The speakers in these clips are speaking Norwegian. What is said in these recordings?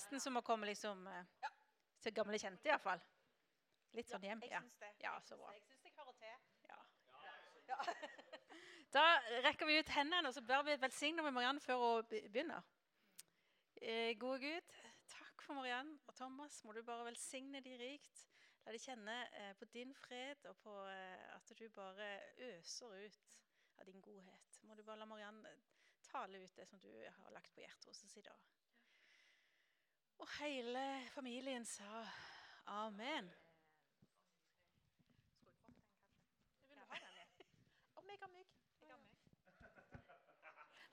nesten som å komme liksom ja. til gamle kjente, iallfall. Litt sånn hjem. Jeg Ja. syns det. Ja, Jeg så bra. Jeg syns jeg hører til. Ja. Ja. Da rekker vi ut hendene, og så bør vi velsigne med Mariann før hun be- begynner. Eh, gode Gud, takk for Mariann og Thomas. Må du bare velsigne de rikt. La de kjenne eh, på din fred og på eh, at du bare øser ut av din godhet. Må du bare la Mariann eh, tale ut det som du har lagt på hjertet hos oss i dag. Og hele familien sa amen.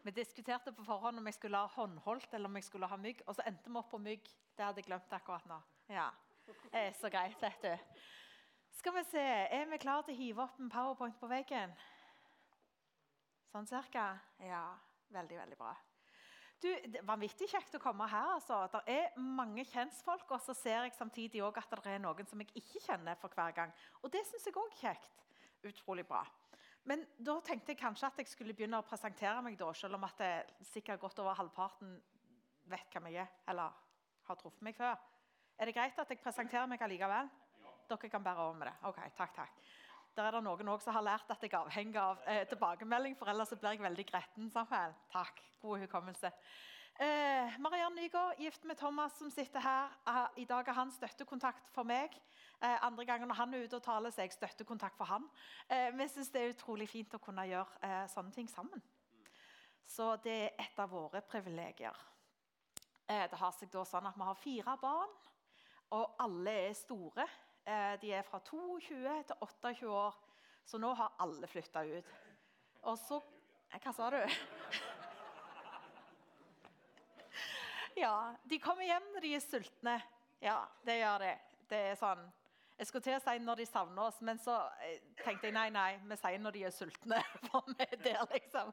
Vi diskuterte på forhånd om jeg skulle ha håndholdt eller om jeg skulle ha mygg. Og så endte vi opp på mygg. Det hadde jeg glemt akkurat nå. Ja, det er Så greit, vet du. Skal vi se, Er vi klare til å hive opp en powerpoint på veggen? Sånn cirka? Ja. Veldig, veldig bra. Du, det er Vanvittig kjekt å komme her. altså. Det er mange kjentfolk, og så ser jeg samtidig også at det er noen som jeg ikke kjenner for hver gang. Og det syns jeg òg er kjekt. Utrolig bra. Men da tenkte jeg kanskje at jeg skulle begynne å presentere meg, da, selv om at det sikkert godt over halvparten vet hvem jeg er, eller har truffet meg før. Er det greit at jeg presenterer meg allikevel? Dere kan bære over med det. Ok, takk, takk. Der er det noen også som har lært at jeg er avhengig av eh, tilbakemelding, for ellers blir jeg veldig gretten. Samuel. Takk. God hukommelse. Eh, Mariann Nygaard, gift med Thomas, som sitter her. Eh, I dag er han støttekontakt for meg. Eh, andre ganger når han er ute og taler, så er jeg støttekontakt for han. Eh, vi syns det er utrolig fint å kunne gjøre eh, sånne ting sammen. Så det er et av våre privilegier. Eh, det har seg da sånn at Vi har fire barn, og alle er store. Eh, de er fra 22 til 28 år, så nå har alle flytta ut. Og så eh, Hva sa du? Ja, de kommer hjem når de er sultne. Ja, det gjør de. Det er sånn Jeg skulle til å si når de savner oss, men så eh, tenkte jeg nei, nei, vi sier når de er sultne. For vi er der, liksom.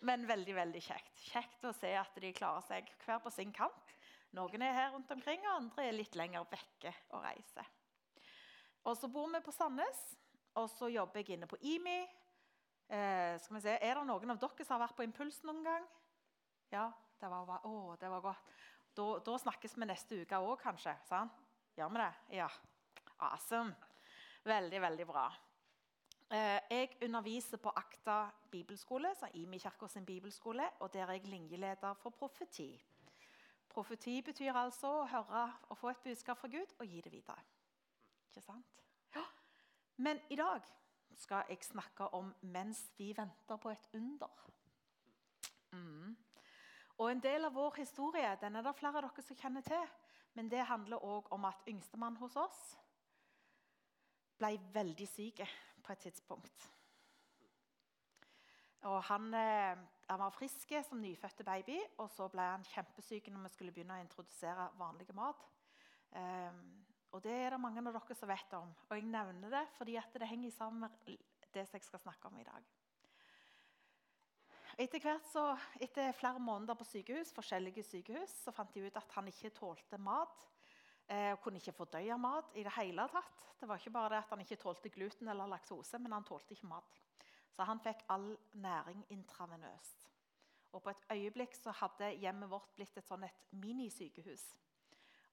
Men veldig, veldig kjekt. Kjekt å se at de klarer seg hver på sin kant. Noen er her rundt omkring, og andre er litt lenger vekke og reiser. Og så bor vi på Sandnes, og så jobber jeg inne på IMI. Eh, skal vi se, Er det noen av dere som har vært på Impuls noen gang? Ja, det var, å, det var godt. Da, da snakkes vi neste uke òg, kanskje. sant? Gjør vi det? Ja. Awesome. Veldig, veldig bra. Eh, jeg underviser på Akta bibelskole, så Imi kirka sin bibelskole, og der er jeg linjeleder for profeti. Profeti betyr altså å høre og få et budskap fra Gud og gi det videre. Ikke sant? Ja. Men i dag skal jeg snakke om 'mens vi venter på et under'. Mm. Og En del av vår historie den er det flere av dere som kjenner til. Men det handler òg om at yngstemann hos oss ble veldig syk på et tidspunkt. Og han, eh, han var frisk som nyfødte baby, og så ble han kjempesyk når vi skulle begynne å introdusere vanlig mat. Ehm, og Det er det mange av dere som vet om. Og jeg nevner det fordi det henger sammen med det jeg skal snakke om i dag. Etter hvert så, etter flere måneder på sykehus, forskjellige sykehus så fant de ut at han ikke tålte mat. Eh, og kunne ikke fordøye mat i det hele tatt. Det var ikke bare det at han ikke tålte gluten eller laktose, men han tålte ikke mat. Så han fikk all næring intravenøst. Og på et øyeblikk så hadde hjemmet vårt blitt et sånn et minisykehus.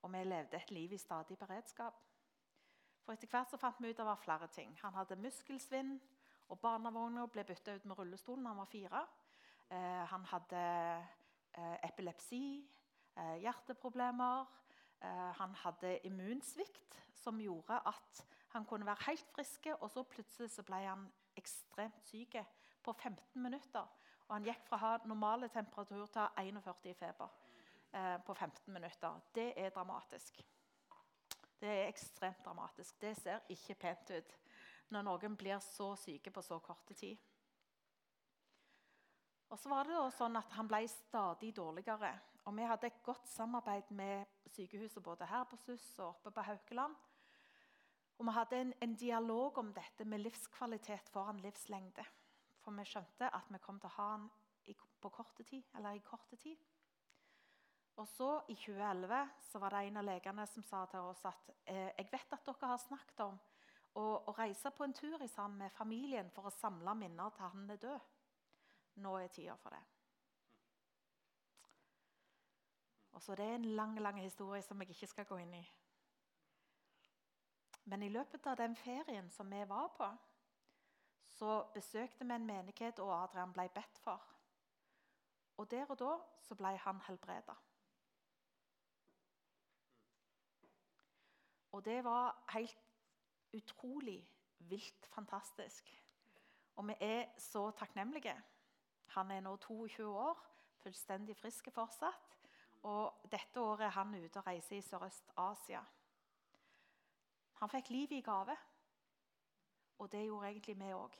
Og vi levde et liv i stadig beredskap. For etter hvert så fant vi ut det var flere ting. Han hadde muskelsvinn, og barnevogna ble bytta ut med rullestol da han var fire. Eh, han hadde eh, epilepsi, eh, hjerteproblemer. Eh, han hadde immunsvikt som gjorde at han kunne være helt frisk, og så plutselig så ble han ekstremt syk på 15 minutter. Og han gikk fra å ha normale temperatur til å ha 41 i feber eh, på 15 minutter. Det er dramatisk. Det er ekstremt dramatisk. Det ser ikke pent ut når noen blir så syke på så kort tid. Og så var det sånn at Han ble stadig dårligere. Og Vi hadde et godt samarbeid med sykehuset både her på SUS og oppe på Haukeland. Og Vi hadde en, en dialog om dette med livskvalitet foran livslengde. For vi skjønte at vi kom til å ha han i, på korte tid, eller i korte tid. Og så I 2011 så var det en av legene som sa til oss at eh, jeg vet at dere har snakket om å, å reise på en tur sammen med familien for å samle minner til han er død. Nå er tida for det. Og så Det er en lang lang historie som jeg ikke skal gå inn i. Men i løpet av den ferien som vi var på, så besøkte vi en menighet, og Adrian ble bedt for. Og der og da så ble han helbreda. Og det var helt utrolig vilt fantastisk. Og vi er så takknemlige. Han er nå 22 år, fullstendig frisk fortsatt. Og dette året er han ute og reiser i Sørøst-Asia. Han fikk livet i gave, og det gjorde egentlig vi òg.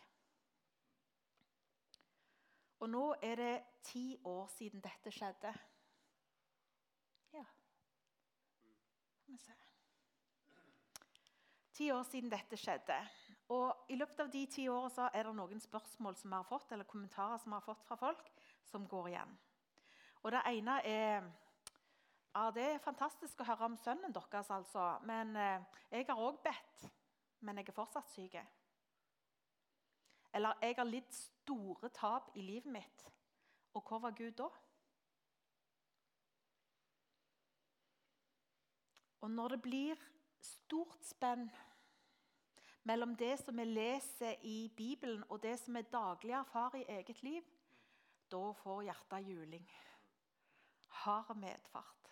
Og nå er det ti år siden dette skjedde. Ja Skal vi se Ti år siden dette skjedde. Og I løpet av de ti årene er det noen spørsmål som vi har fått, eller kommentarer som vi har fått fra folk, som går igjen. Og Det ene er ja, Det er fantastisk å høre om sønnen deres, altså. Men eh, jeg har òg bedt, men jeg er fortsatt syk. Eller jeg har lidd store tap i livet mitt. Og hvor var Gud da? Og når det blir stort spenn mellom det som vi leser i Bibelen, og det som er daglig erfarer i eget liv, da får hjertet juling. Har medfart.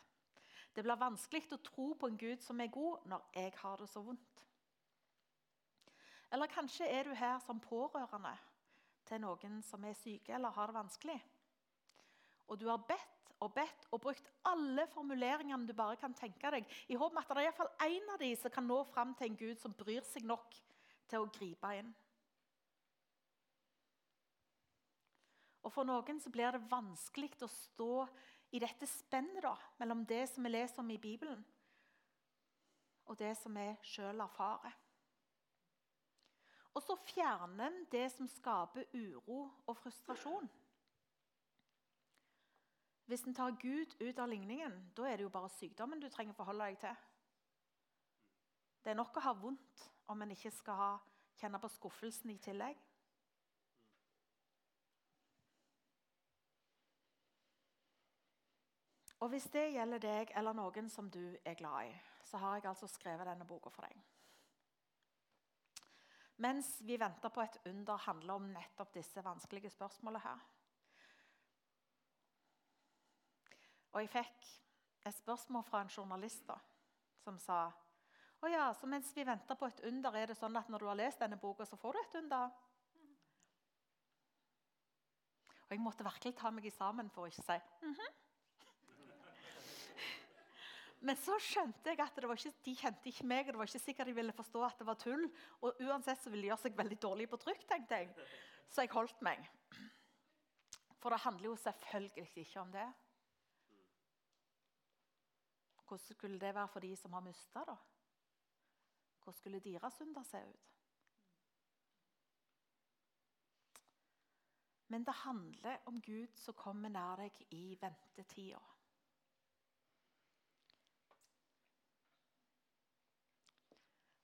Det blir vanskelig å tro på en Gud som er god, når jeg har det så vondt. Eller kanskje er du her som pårørende til noen som er syke eller har det vanskelig. Og du har bedt og bedt og brukt alle formuleringene du bare kan tenke deg, i håp om at det er iallfall én av de som kan nå fram til en Gud som bryr seg nok til å gripe inn. Og For noen så blir det vanskelig å stå i dette spennet da, mellom det som vi leser om i Bibelen, og det som vi sjøl erfarer. Og så fjerner en det som skaper uro og frustrasjon. Hvis en tar Gud ut av ligningen, da er det jo bare sykdommen du trenger å forholde deg til. Det er nok å ha vondt om en ikke skal ha, kjenne på skuffelsen i tillegg. Og Hvis det gjelder deg eller noen som du er glad i, så har jeg altså skrevet denne boka for deg. Mens vi venter på et under, handler om nettopp disse vanskelige spørsmålene her. Og jeg fikk et spørsmål fra en journalist da, som sa å ja, så mens vi venter på et under, er det sånn at når du har lest denne boka, så får du et under? Og jeg måtte virkelig ta meg i sammen for å ikke si mm -hmm. Men så skjønte jeg at ikke, de kjente ikke meg, og det var ikke sikkert de ville forstå at det var tull. Og uansett så ville de gjøre seg veldig dårlig på trykk, tenkte jeg. Så jeg holdt meg. For det handler jo selvfølgelig ikke om det. Hvordan skulle det være for de som har mista, da? Hvordan skulle deres synder se ut? Men det handler om Gud som kommer nær deg i ventetida.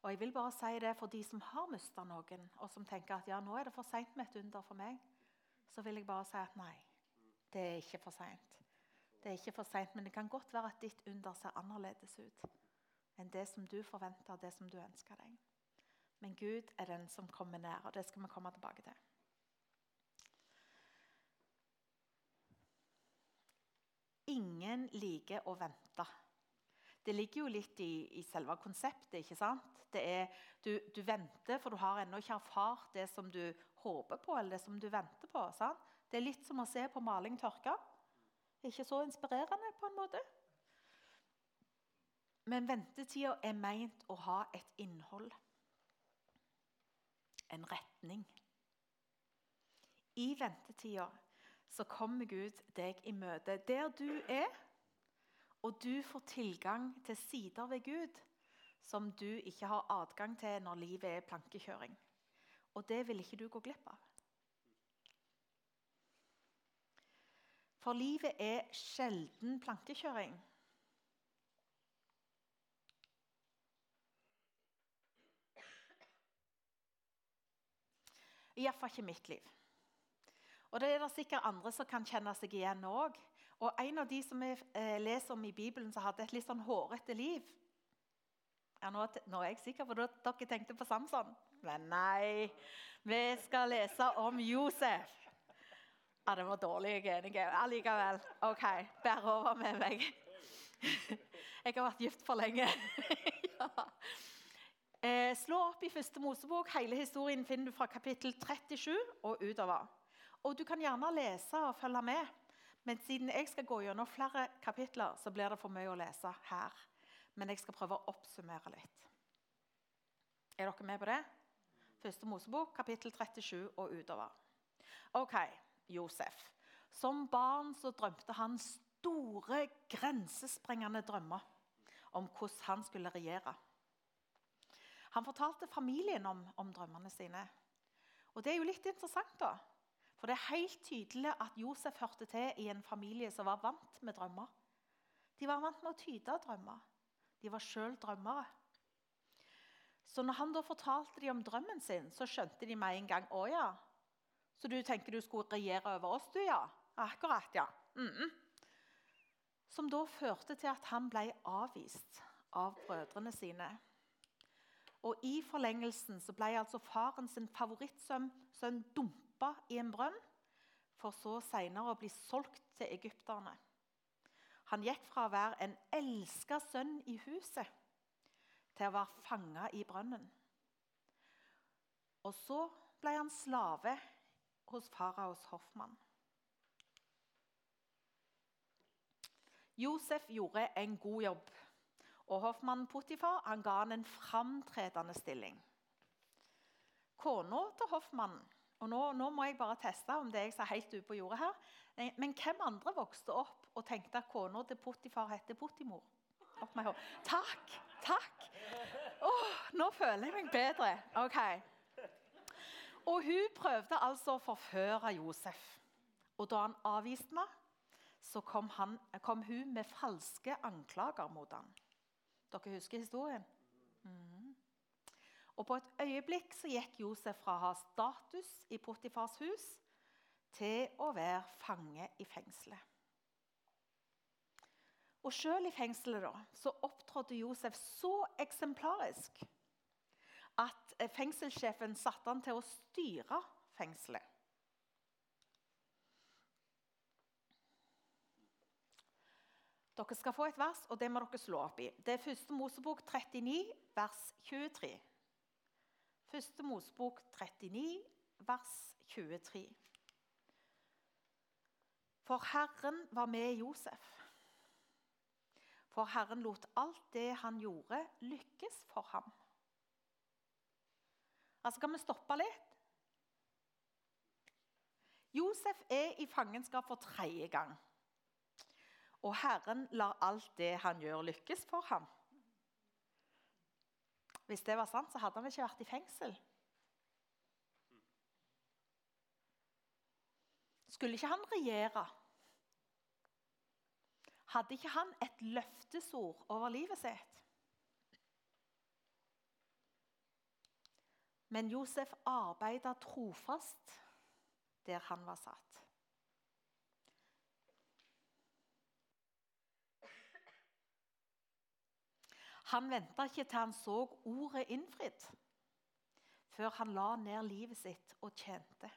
Og jeg vil bare si det For de som har mista noen, og som tenker at ja, nå er det for seint med et under for meg, så vil jeg bare si at nei, det er ikke for seint. Det er ikke for sent, men det kan godt være at ditt under ser annerledes ut enn det som du forventer, det som du ønsker deg. Men Gud er den som kommer nær, og det skal vi komme tilbake til. Ingen liker å vente. Det ligger jo litt i, i selve konseptet. ikke sant? Er, du, du, venter, for du har ennå ikke erfart det som du håper på, eller det som du venter på. Sant? Det er litt som å se på maling tørke. Ikke så inspirerende på en måte. Men ventetida er meint å ha et innhold. En retning. I ventetida så kommer Gud deg i møte der du er, og du får tilgang til sider ved Gud som du ikke har adgang til når livet er plankekjøring. Og det vil ikke du gå glipp av. For livet er sjelden plankekjøring. Iallfall ikke mitt liv. Og Det er det sikkert andre som kan kjenne seg igjen òg. Og en av de som vi eh, leser om i Bibelen, som hadde et litt sånn hårete liv ja, nå, nå er jeg sikker på at dere tenkte på Samson. Men nei, vi skal lese om Josef. Ja, det var dårlig, jeg er enig. Allikevel. OK, bær over med meg. Jeg har vært gift for lenge. ja. eh, slå opp i første Mosebok. Hele historien finner du fra kapittel 37 og utover. Og Du kan gjerne lese og følge med, men siden jeg skal gå gjennom flere kapitler, så blir det for mye å lese her. Men jeg skal prøve å oppsummere litt. Er dere med på det? Første Mosebok, kapittel 37 og utover. Ok, Josef. Som barn så drømte han store, grensesprengende drømmer om hvordan han skulle regjere. Han fortalte familien om, om drømmene sine. Og Det er jo litt interessant, da. For det er helt tydelig at Josef hørte til i en familie som var vant med drømmer. De var vant med å tyde drømmer. De var sjøl drømmere. Så når han da fortalte dem om drømmen sin, så skjønte de med en gang å ja. Så du tenker du skulle regjere over oss, du, ja? Akkurat, ja. Mm -mm. Som da førte til at han ble avvist av brødrene sine. Og I forlengelsen så ble altså faren sin favorittsønn dumpa i en brønn, for så senere å bli solgt til egypterne. Han gikk fra å være en elska sønn i huset til å være fanga i brønnen. Og så ble han slave hos faraos hoffmann. Josef gjorde en god jobb, og hoffmannen Potifar han ga han en framtredende stilling. Kona til hoffmannen og nå, nå, må jeg bare teste om det jeg sa helt ute på jordet her. Men hvem andre vokste opp og tenkte at kona til Potifar heter Potimor? Opp med. Takk! Takk! Åh, nå føler jeg meg bedre. Ok. Og hun prøvde altså å forføre Josef. Og da han avviste henne, så kom, han, kom, hun med falske anklager mot ham. Dere husker historien? Mm. Og På et øyeblikk så gikk Josef fra å ha status i Potifars hus til å være fange i fengselet. Og Selv i fengselet da, så opptrådte Josef så eksemplarisk at fengselssjefen satte han til å styre fengselet. Dere skal få et vers, og det må dere slå opp i. Det er første Mosebok 39, vers 23. Første Mosebok 39, vers 23. For Herren var med Josef. For Herren lot alt det han gjorde, lykkes for ham. Altså, Kan vi stoppe litt? Josef er i fangenskap for tredje gang. Og Herren lar alt det han gjør, lykkes for ham. Hvis det var sant, så hadde han ikke vært i fengsel. Skulle ikke han regjere? Hadde ikke han et løftesord over livet sitt? Men Josef arbeida trofast der han var satt. Han venta ikke til han så ordet innfridd, før han la ned livet sitt og tjente.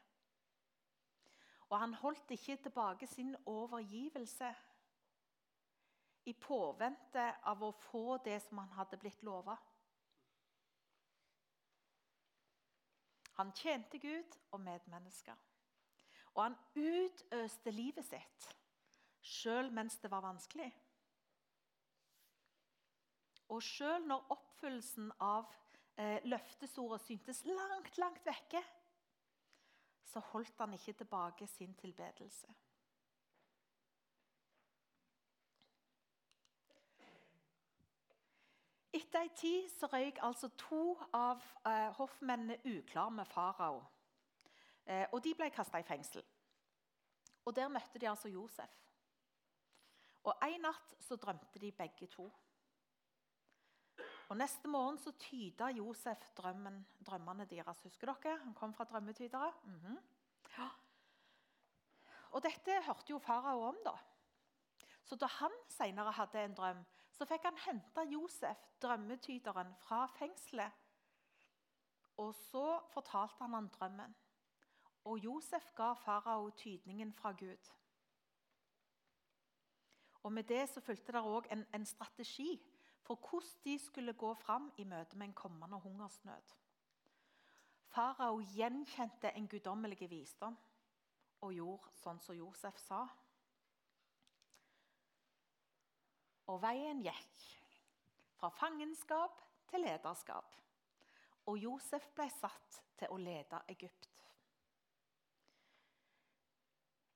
Og han holdt ikke tilbake sin overgivelse i påvente av å få det som han hadde blitt lova. Han tjente Gud og medmennesker. Og han utøste livet sitt, sjøl mens det var vanskelig. Og selv når oppfyllelsen av eh, løftesordet syntes langt, langt vekke, så holdt han ikke tilbake sin tilbedelse. Etter en tid så røyk altså to av eh, hoffmennene uklar med farao. Eh, og de ble kasta i fengsel. Og Der møtte de altså Josef. Og En natt så drømte de begge to. Og Neste morgen så tyda Josef drømmen, drømmene deres. Husker dere? Han kom fra drømmetydere. Mm -hmm. ja. Og Dette hørte jo farao om. da. Så da han senere hadde en drøm, så fikk han hente Josef, drømmetyderen, fra fengselet. Og så fortalte han han drømmen. Og Josef ga farao tydningen fra Gud. Og Med det så fulgte det òg en, en strategi for hvordan de skulle gå fram i møte med en kommende hungersnød. Farao gjenkjente en guddommelig visdom og gjorde sånn som Josef sa. Og veien gikk fra fangenskap til lederskap. Og Josef ble satt til å lede Egypt.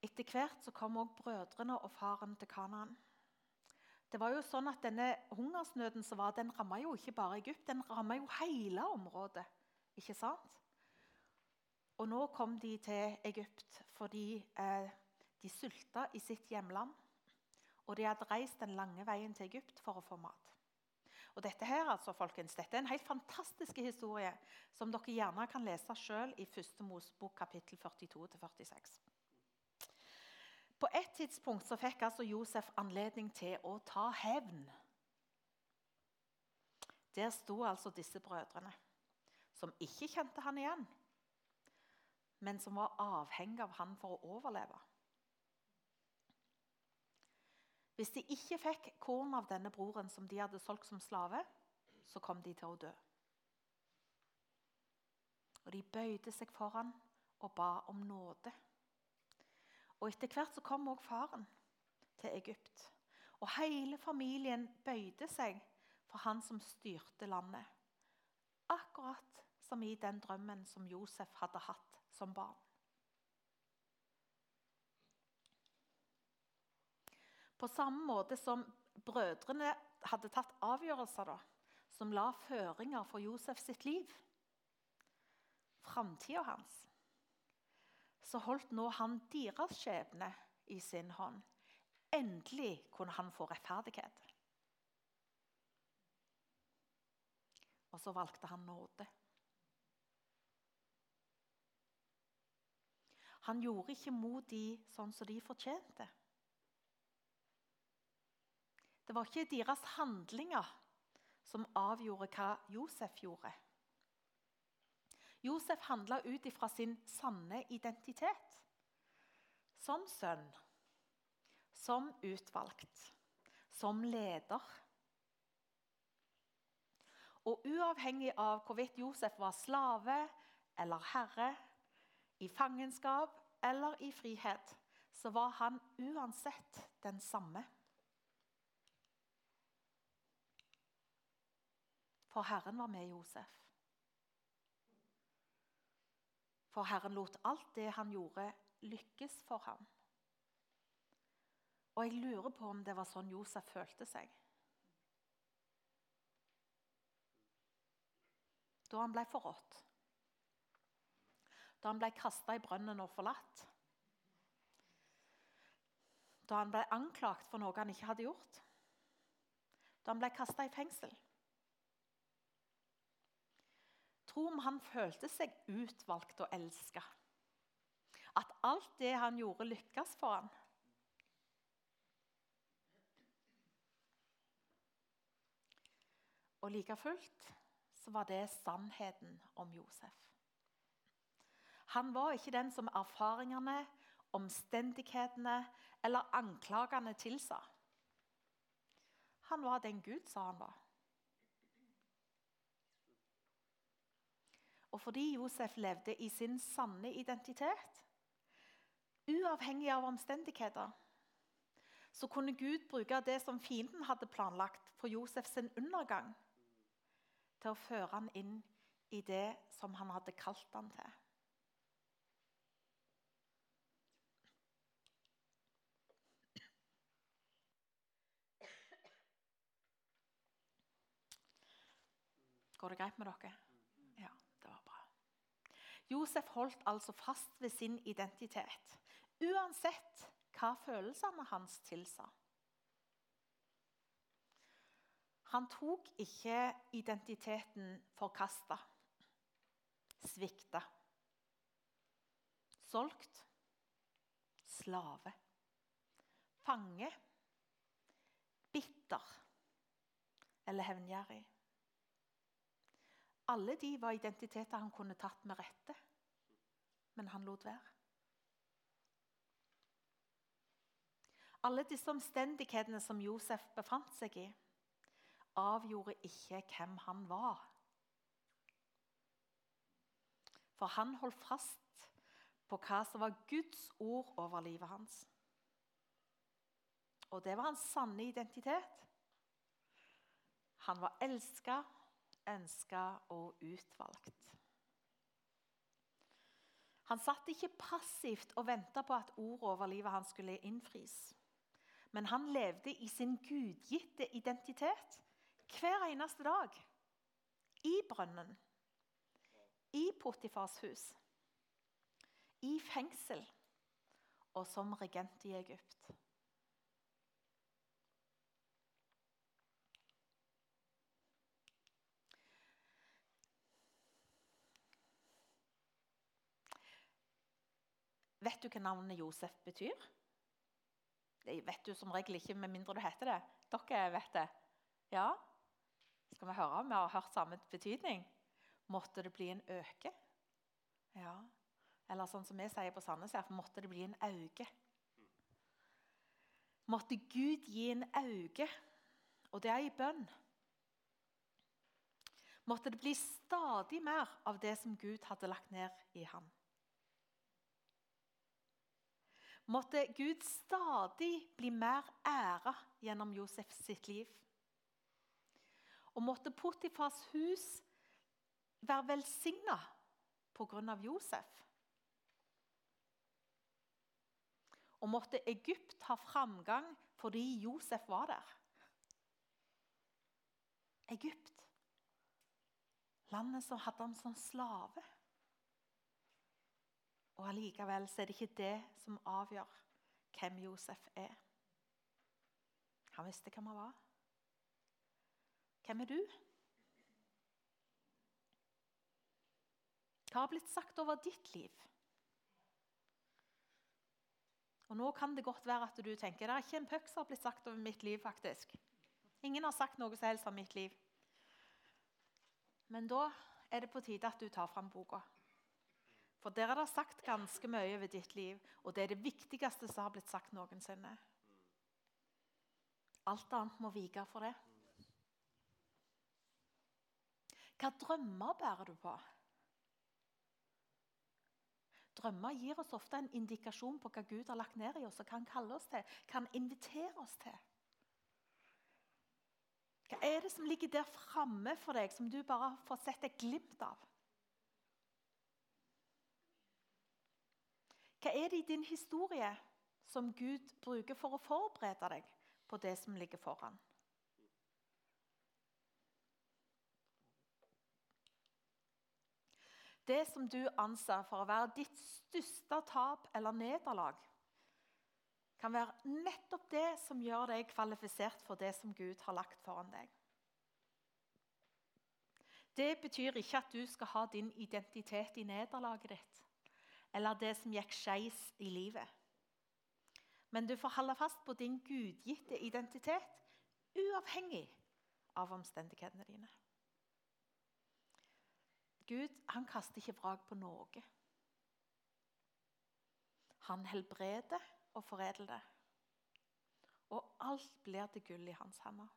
Etter hvert så kom også brødrene og faren til Kanaan. Det var jo sånn at Denne hungersnøden som var, den ramma jo ikke bare Egypt, den ramma jo hele området. Ikke sant? Og nå kom de til Egypt fordi eh, de sulta i sitt hjemland. Og de hadde reist den lange veien til Egypt for å få mat. Og Dette her, altså, folkens, dette er en helt fantastisk historie som dere gjerne kan lese sjøl i 1. Mosebok kapittel 42-46. På et tidspunkt så fikk altså Josef anledning til å ta hevn. Der sto altså disse brødrene, som ikke kjente han igjen, men som var avhengig av han for å overleve. Hvis de ikke fikk korn av denne broren som de hadde solgt som slave, så kom de til å dø. Og De bøyde seg foran og ba om nåde. Og Etter hvert så kom også faren til Egypt. Og hele familien bøyde seg for han som styrte landet. Akkurat som i den drømmen som Josef hadde hatt som barn. På samme måte som brødrene hadde tatt avgjørelser da, som la føringer for Josef sitt liv, framtida hans, så holdt nå han deres skjebne i sin hånd. Endelig kunne han få rettferdighet. Og så valgte han nåde. Han gjorde ikke mot de sånn som de fortjente. Det var ikke deres handlinger som avgjorde hva Josef gjorde. Josef handla ut ifra sin sanne identitet. Som sønn, som utvalgt, som leder. Og uavhengig av hvorvidt Josef var slave eller herre, i fangenskap eller i frihet, så var han uansett den samme. For Herren var med Josef. For Herren lot alt det han gjorde, lykkes for ham. Og jeg lurer på om det var sånn Josef følte seg. Da han ble forrådt. Da han ble kasta i brønnen og forlatt. Da han ble anklagt for noe han ikke hadde gjort. Da han ble kasta i fengsel. Tro om han følte seg utvalgt og elska. At alt det han gjorde, lykkes for han. Og like fullt så var det sannheten om Josef. Han var ikke den som erfaringene, omstendighetene eller anklagene tilsa. Han var den Gud sa han var. Og fordi Josef levde i sin sanne identitet, uavhengig av omstendigheter, så kunne Gud bruke det som fienden hadde planlagt for Josefs undergang, til å føre han inn i det som han hadde kalt han til. Går det greit med dere? Josef holdt altså fast ved sin identitet, uansett hva følelsene hans tilsa. Han tok ikke identiteten forkasta, svikta, solgt, slave, fange bitter eller hevngjerrig. Alle de var identiteter han kunne tatt med rette, men han lot være. Alle disse omstendighetene som Josef befant seg i, avgjorde ikke hvem han var. For han holdt fast på hva som var Guds ord over livet hans. Og det var hans sanne identitet. Han var elska, ønska og utvalgt. Han satt ikke passivt og venta på at ordet over livet hans skulle innfris. Men han levde i sin gudgitte identitet hver eneste dag. I brønnen, i Potifars hus, i fengsel og som regent i Egypt. Vet du hva navnet Josef betyr? Det vet du som regel ikke, med mindre du heter det. Dere vet det. Ja? Skal vi høre om vi har hørt samme betydning? Måtte det bli en øke? Ja. Eller sånn som vi sier på Sandnes, her, måtte det bli en auge. Måtte Gud gi en auge, og det er i bønn. Måtte det bli stadig mer av det som Gud hadde lagt ned i ham. Måtte Gud stadig bli mer æra gjennom Josef sitt liv. Og måtte Potifars hus være velsigna pga. Josef. Og måtte Egypt ha framgang fordi Josef var der. Egypt, landet som hadde ham som slave. Og allikevel er det ikke det som avgjør hvem Josef er. Han visste hvem han var. Hvem er du? Hva har blitt sagt over ditt liv? Og Nå kan det godt være at du tenker det er ikke en puck som har blitt sagt over mitt liv. faktisk. Ingen har sagt noe som helst om mitt liv. Men da er det på tide at du tar fram boka. For der er det sagt ganske mye over ditt liv, og det er det viktigste som har blitt sagt noensinne. Alt annet må vike for det. Hva drømmer bærer du på? Drømmer gir oss ofte en indikasjon på hva Gud har lagt ned i oss og hva han kaller oss til, hva han inviterer oss til. Hva er det som ligger der framme for deg, som du bare får sett et glimt av? Hva er det i din historie som Gud bruker for å forberede deg på det som ligger foran? Det som du anser for å være ditt største tap eller nederlag, kan være nettopp det som gjør deg kvalifisert for det som Gud har lagt foran deg. Det betyr ikke at du skal ha din identitet i nederlaget ditt eller det som gikk skeis i livet. Men du får holde fast på din gudgitte identitet, uavhengig av omstendighetene dine. Gud han kaster ikke vrak på noe. Han helbreder og foredler det. Og alt blir til gull i hans hender.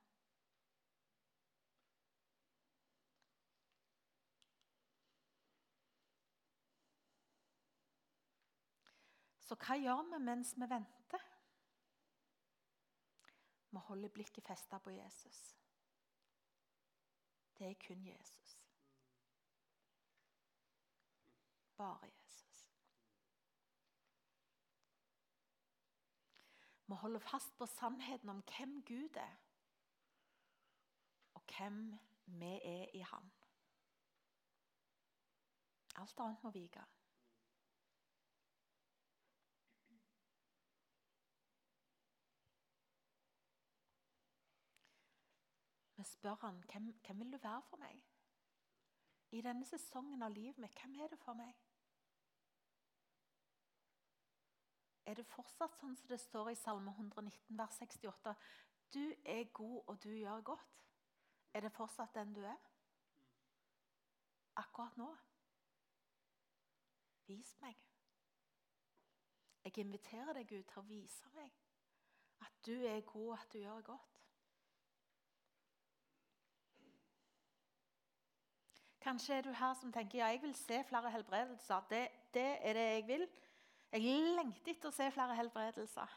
Så hva gjør vi mens vi venter? Vi holder blikket festa på Jesus. Det er kun Jesus. Bare Jesus. Vi holder fast på sannheten om hvem Gud er, og hvem vi er i Han. Alt annet må vike. Spør han hvem, hvem vil du være for meg. I denne sesongen av livet mitt, hvem er det for meg? Er det fortsatt sånn som det står i Salme 119, vers 68? du er god, og du gjør godt, er det fortsatt den du er? Akkurat nå? Vis meg. Jeg inviterer deg, Gud, til å vise meg at du er god, at du gjør godt. Kanskje er du her som tenker ja, jeg vil se flere helbredelser. Det, det er det jeg vil. Jeg lengter etter å se flere helbredelser.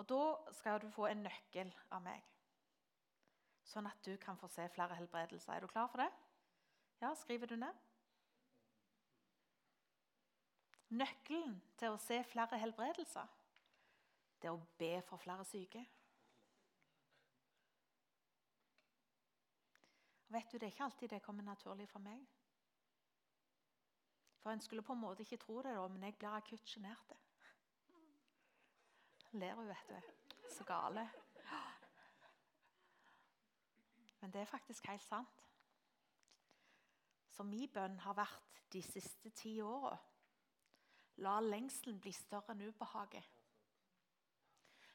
Og da skal du få en nøkkel av meg, sånn at du kan få se flere helbredelser. Er du klar for det? Ja, skriver du ned? Nøkkelen til å se flere helbredelser, det er å be for flere syke. Og vet du, Det er ikke alltid det kommer naturlig for meg. For En skulle på en måte ikke tro det, da, men jeg blir akutt sjenert. Ler hun, vet du. Så gale. Men det er faktisk helt sant. Så min bønn har vært de siste ti åra La lengselen bli større enn ubehaget.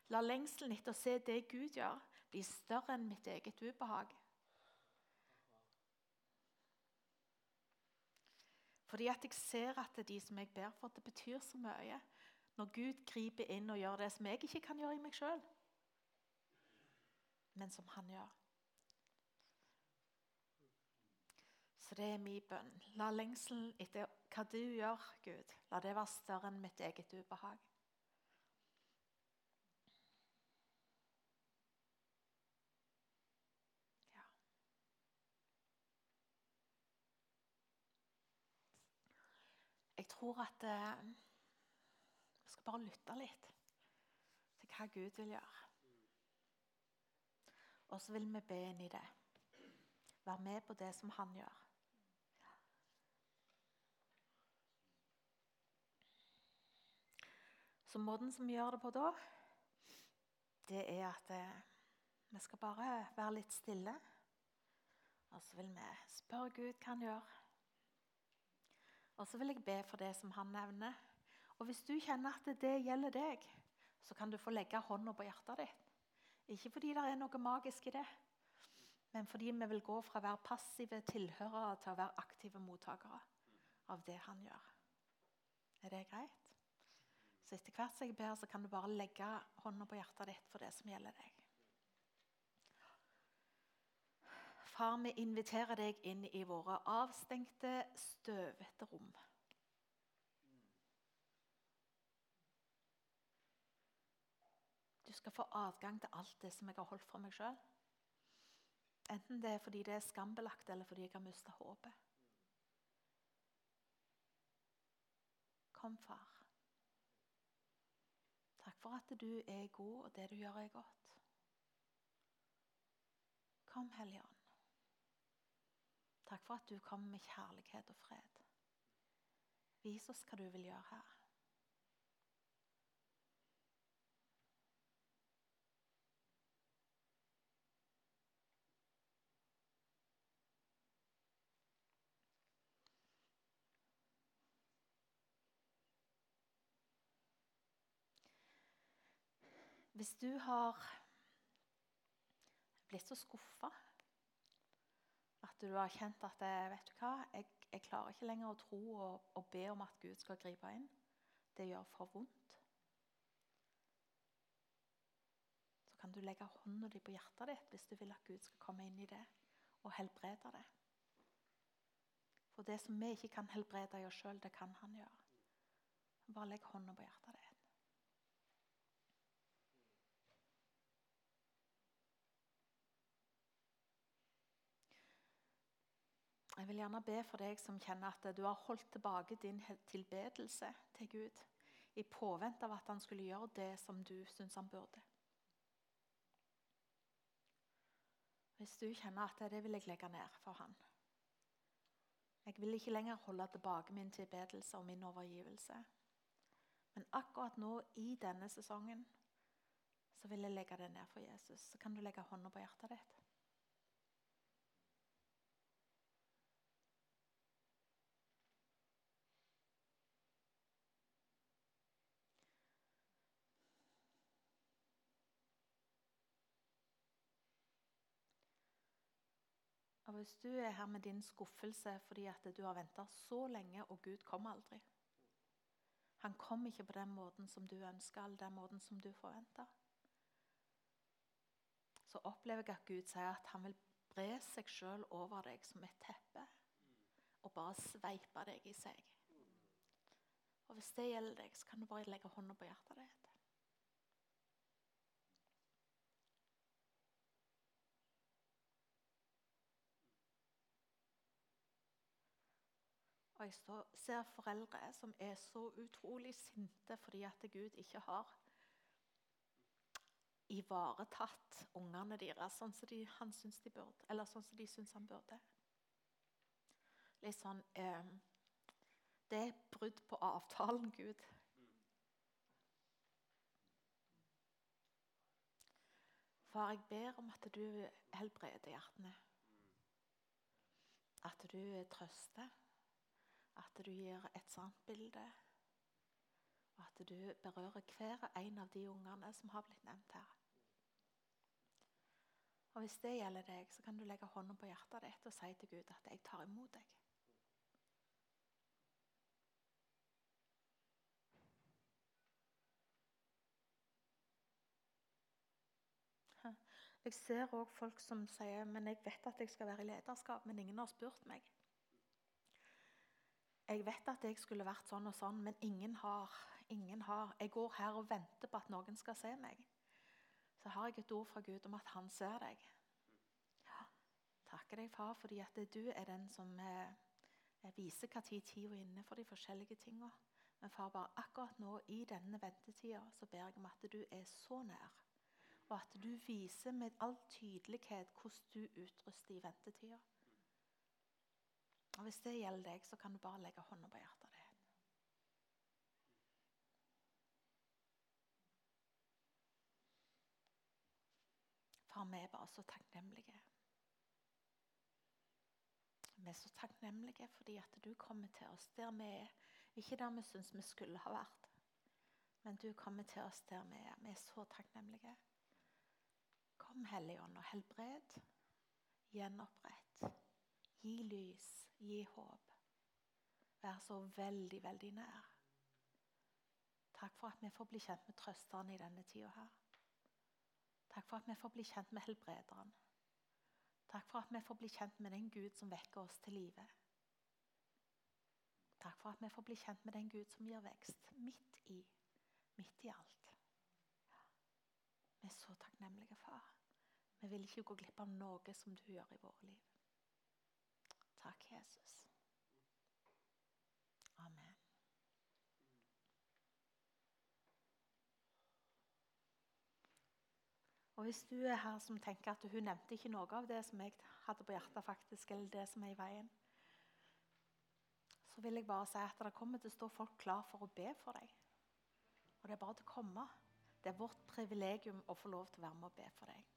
La lengselen etter å se det Gud gjør, bli større enn mitt eget ubehag. Fordi at jeg ser at det er de som jeg ber for, det betyr så mye. Når Gud griper inn og gjør det som jeg ikke kan gjøre i meg sjøl, men som han gjør. Så det er min bønn. La lengselen etter hva du gjør, Gud, la det være større enn mitt eget ubehag. Tror at eh, vi skal bare lytte litt til hva Gud vil gjøre. Og så vil vi be inn i det. Være med på det som han gjør. Så måten som vi gjør det på da, det er at eh, vi skal bare være litt stille. Og så vil vi spørre Gud hva han gjør. Og så vil jeg be for det som han nevner. Og hvis du kjenner at det gjelder deg, så kan du få legge hånda på hjertet ditt. Ikke fordi det er noe magisk i det, men fordi vi vil gå fra å være passive tilhørere til å være aktive mottakere av det han gjør. Er det greit? Så etter hvert som jeg ber, så kan du bare legge hånda på hjertet ditt for det som gjelder deg. Far, vi inviterer deg inn i våre avstengte, støvete rom. Du skal få adgang til alt det som jeg har holdt for meg sjøl. Enten det er fordi det er skambelagt, eller fordi jeg har mista håpet. Kom, far. Takk for at du er god, og det du gjør, er godt. Kom, Hellige. Takk for at du kommer med kjærlighet og fred. Vis oss hva du vil gjøre her. Hvis du har blitt så skuffa at du har kjent at vet du hva, jeg, jeg klarer ikke lenger å tro og, og, be om at Gud skal gripe inn. Det gjør for vondt. Så kan du legge hånda di på hjertet ditt hvis du vil at Gud skal komme inn i det og helbrede det. For det som vi ikke kan helbrede i oss sjøl, det kan han gjøre. Bare legg hånda på hjertet ditt. Jeg vil gjerne be for deg som kjenner at du har holdt tilbake din tilbedelse til Gud i påvente av at han skulle gjøre det som du syns han burde. Hvis du kjenner at det vil jeg legge ned for han. Jeg vil ikke lenger holde tilbake min tilbedelse og min overgivelse. Men akkurat nå i denne sesongen så vil jeg legge det ned for Jesus. Så kan du legge hånda på hjertet ditt. Hvis du er her med din skuffelse fordi at du har venta så lenge, og Gud kommer aldri Han kom ikke på den måten som du ønska, eller den måten som du forventa. Så opplever jeg at Gud sier at han vil bre seg sjøl over deg som et teppe. Og bare sveipe deg i seg. Og Hvis det gjelder deg, så kan du bare legge hånda på hjertet ditt. Jeg så, ser foreldre som er så utrolig sinte fordi at Gud ikke har ivaretatt ungene deres sånn som de, han syns de burde, eller sånn som de syns han burde. Litt sånn eh, Det er brudd på avtalen, Gud. Far, jeg ber om at du helbreder hjertene. At du trøster. At du gir et sant bilde. Og at du berører hver en av de ungene som har blitt nevnt her. Og Hvis det gjelder deg, så kan du legge hånda på hjertet ditt og si til Gud at 'jeg tar imot deg'. Jeg ser òg folk som sier men jeg vet at jeg skal være i lederskap, men ingen har spurt meg. Jeg vet at jeg skulle vært sånn og sånn, men ingen har. Ingen har. Jeg går her og venter på at noen skal se meg. Så har jeg et ord fra Gud om at han ser deg. Ja, takker deg, far, fordi at du er den som eh, viser når tida er inne for de forskjellige tinga. Men far, bare akkurat nå i denne ventetida så ber jeg om at du er så nær og at du viser med all tydelighet hvordan du utruster i ventetida. Og Hvis det gjelder deg, så kan du bare legge hånda på hjertet ditt. Far, vi er bare så takknemlige. Vi er så takknemlige fordi at du kommer til oss der vi er. Ikke der vi syns vi skulle ha vært, men du kommer til oss der vi er. Vi er så takknemlige. Kom, Hellige Ånd, og helbred, gjenopprett, gi lys, gi håp. Vær så veldig, veldig nær. Takk for at vi får bli kjent med trøsteren i denne tida her. Takk for at vi får bli kjent med helbrederen. Takk for at vi får bli kjent med den Gud som vekker oss til live. Takk for at vi får bli kjent med den Gud som gir vekst midt i, midt i alt. Vi er så takknemlige, far. Vi vil ikke gå glipp av noe som du gjør i våre liv. Takk, Jesus. Amen. Og Hvis du er her som tenker at hun nevnte ikke noe av det som jeg hadde på hjertet, faktisk, eller det som er i veien, så vil jeg bare si at det kommer til å stå folk klar for å be for deg. Og det er bare til å komme. Det er vårt privilegium å få lov til å være med og be for deg.